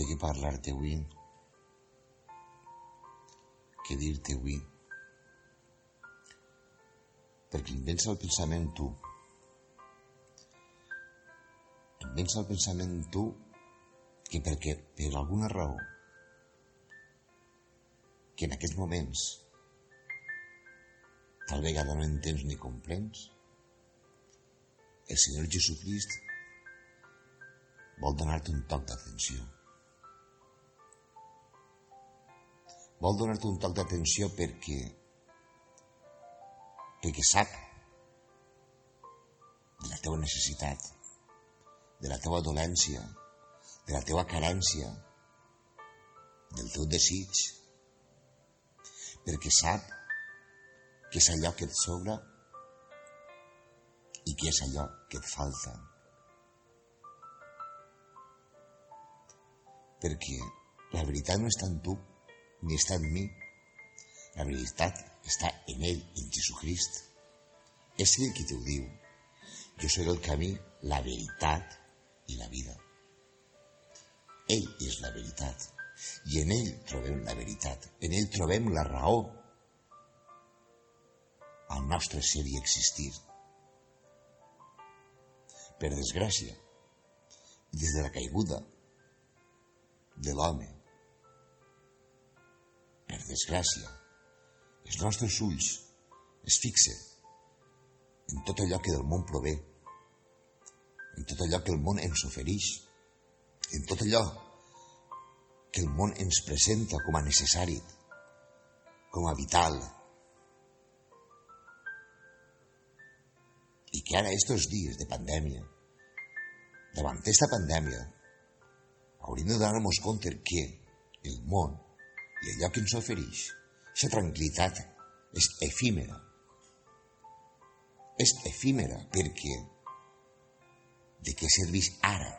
de què parlar-te avui, què dir-te avui, perquè em vens al pensament tu. Em vens al pensament tu que perquè per alguna raó que en aquests moments tal vegada no entens ni comprens, el Senyor Jesucrist vol donar-te un toc d'atenció. Vol donar-te un toc d'atenció perquè perquè sap de la teva necessitat, de la teva dolència, de la teva carència, del teu desig, perquè sap que és allò que et sobra i que és allò que et falta. Perquè la veritat no està en tu, ni està en mi. La veritat està en ell, en Jesucrist. És ell qui t'ho diu. Jo soc el camí, la veritat i la vida. Ell és la veritat. I en ell trobem la veritat. En ell trobem la raó al nostre ser i existir. Per desgràcia, des de la caiguda de l'home, desgràcia, els nostres ulls es fixen en tot allò que del món prové, en tot allò que el món ens ofereix, en tot allò que el món ens presenta com a necessari, com a vital, i que ara, estos dies de pandèmia, davant aquesta pandèmia, hauríem de donar-nos compte que el món i allò que ens ofereix, aquesta tranquil·litat és efímera. És efímera perquè de què serveix ara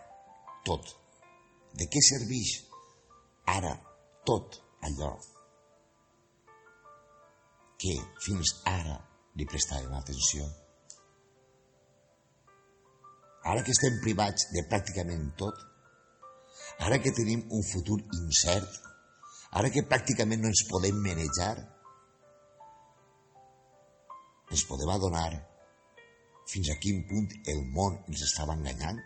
tot? De què serveix ara tot allò que fins ara li prestàvem atenció? Ara que estem privats de pràcticament tot, ara que tenim un futur incert, ara que pràcticament no ens podem manejar, ens podem adonar fins a quin punt el món ens estava enganyant,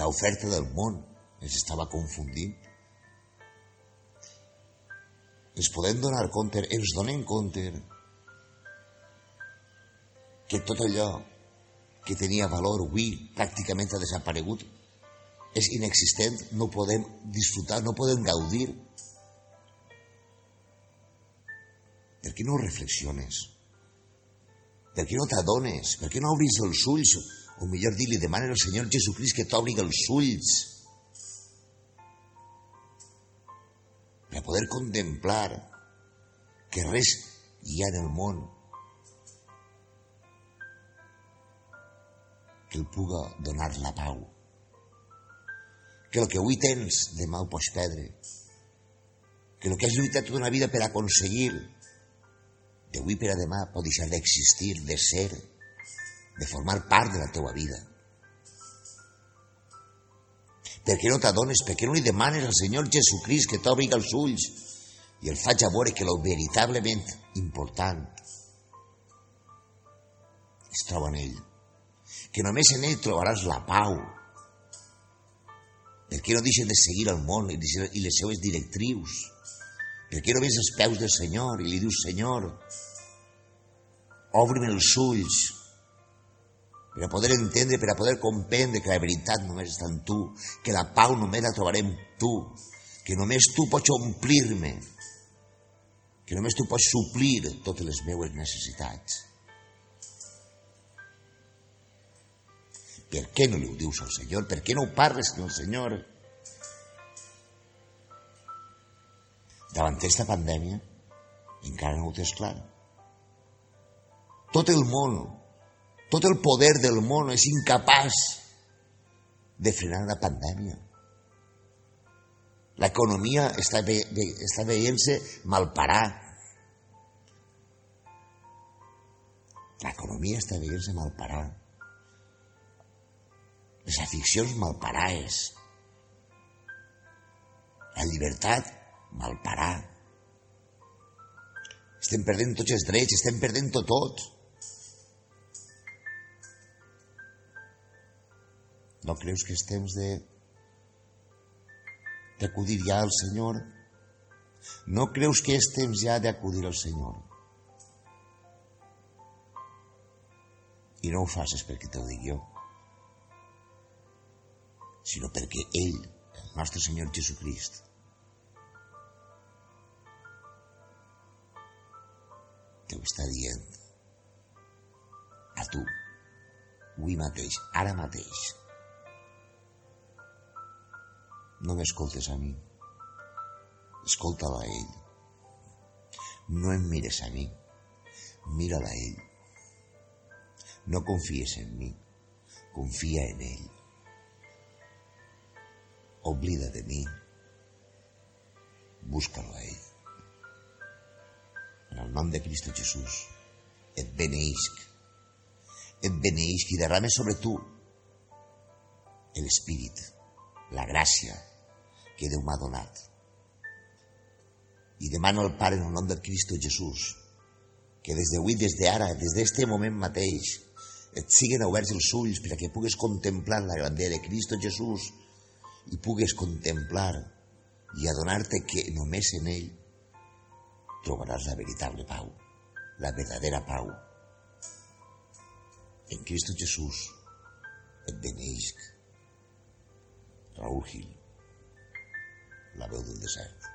l'oferta del món ens estava confundint. Ens podem donar compte, ens donem compte que tot allò que tenia valor avui pràcticament ha desaparegut, és inexistent, no podem disfrutar, no podem gaudir. Per què no reflexiones? Per què no t'adones? Per què no obris els ulls? O millor dir, li demanes al Senyor Jesucrist que t'obri els ulls. Per poder contemplar que res hi ha en el món que el puga donar la pau. Que el que avui tens, demà ho pots perdre. Que el que has lluitat tota una vida per aconseguir, d'avui per a demà pot deixar d'existir, de ser, de formar part de la teua vida. Per què no t'adones? Per què no li demanes al Senyor Jesucrist que t'obri els ulls i el faig a veure que el veritablement important es troba en ell? que només en ell trobaràs la pau. Per què no deixes de seguir el món i les seues directrius? Què no ves els peus del Senyor i li dius, Senyor, obri'm els ulls per a poder entendre, per a poder comprendre que la veritat només està en tu, que la pau només la trobarem tu, que només tu pots omplir-me, que només tu pots suplir totes les meues necessitats. Per què no li ho dius al Senyor? Per què no ho parles amb el Senyor? Davant aquesta pandèmia encara no ho tens clar. Tot el món, tot el poder del món és incapaç de frenar la pandèmia. L'economia està, ve, està veient-se malparar. L'economia està veient-se malparar les aficions malparaes. la llibertat, malparar. Estem perdent tots els drets, estem perdent-ho tot. No creus que és temps de d'acudir ja al Senyor? No creus que és temps ja d'acudir al Senyor? I no ho facis perquè t'ho dic jo, sinó perquè ell, el nostre Senyor Jesucrist, te ho està dient a tu, avui mateix, ara mateix. No m'escoltes a mi. Escolta'l a ell. No em mires a mi. Mírala a ell. No confies en mi. Confia en ell. Oblida de mi. Búscalo a ell. En el nom de Cristo Jesús, et beneïsc. Et beneïsc i derrame sobre tu l'Espírit, la gràcia que Déu m'ha donat. I demano al Pare en el nom del Cristo Jesús que des d'avui, des d'ara, des d'este moment mateix, et siguen oberts els ulls perquè pugues contemplar la grandera de Cristo Jesús i pugues contemplar i adonar-te que només en ell trobaràs la veritable pau, la verdadera pau. En Cristo Jesús et beneïsc. Raúl Gil, la veu del desert.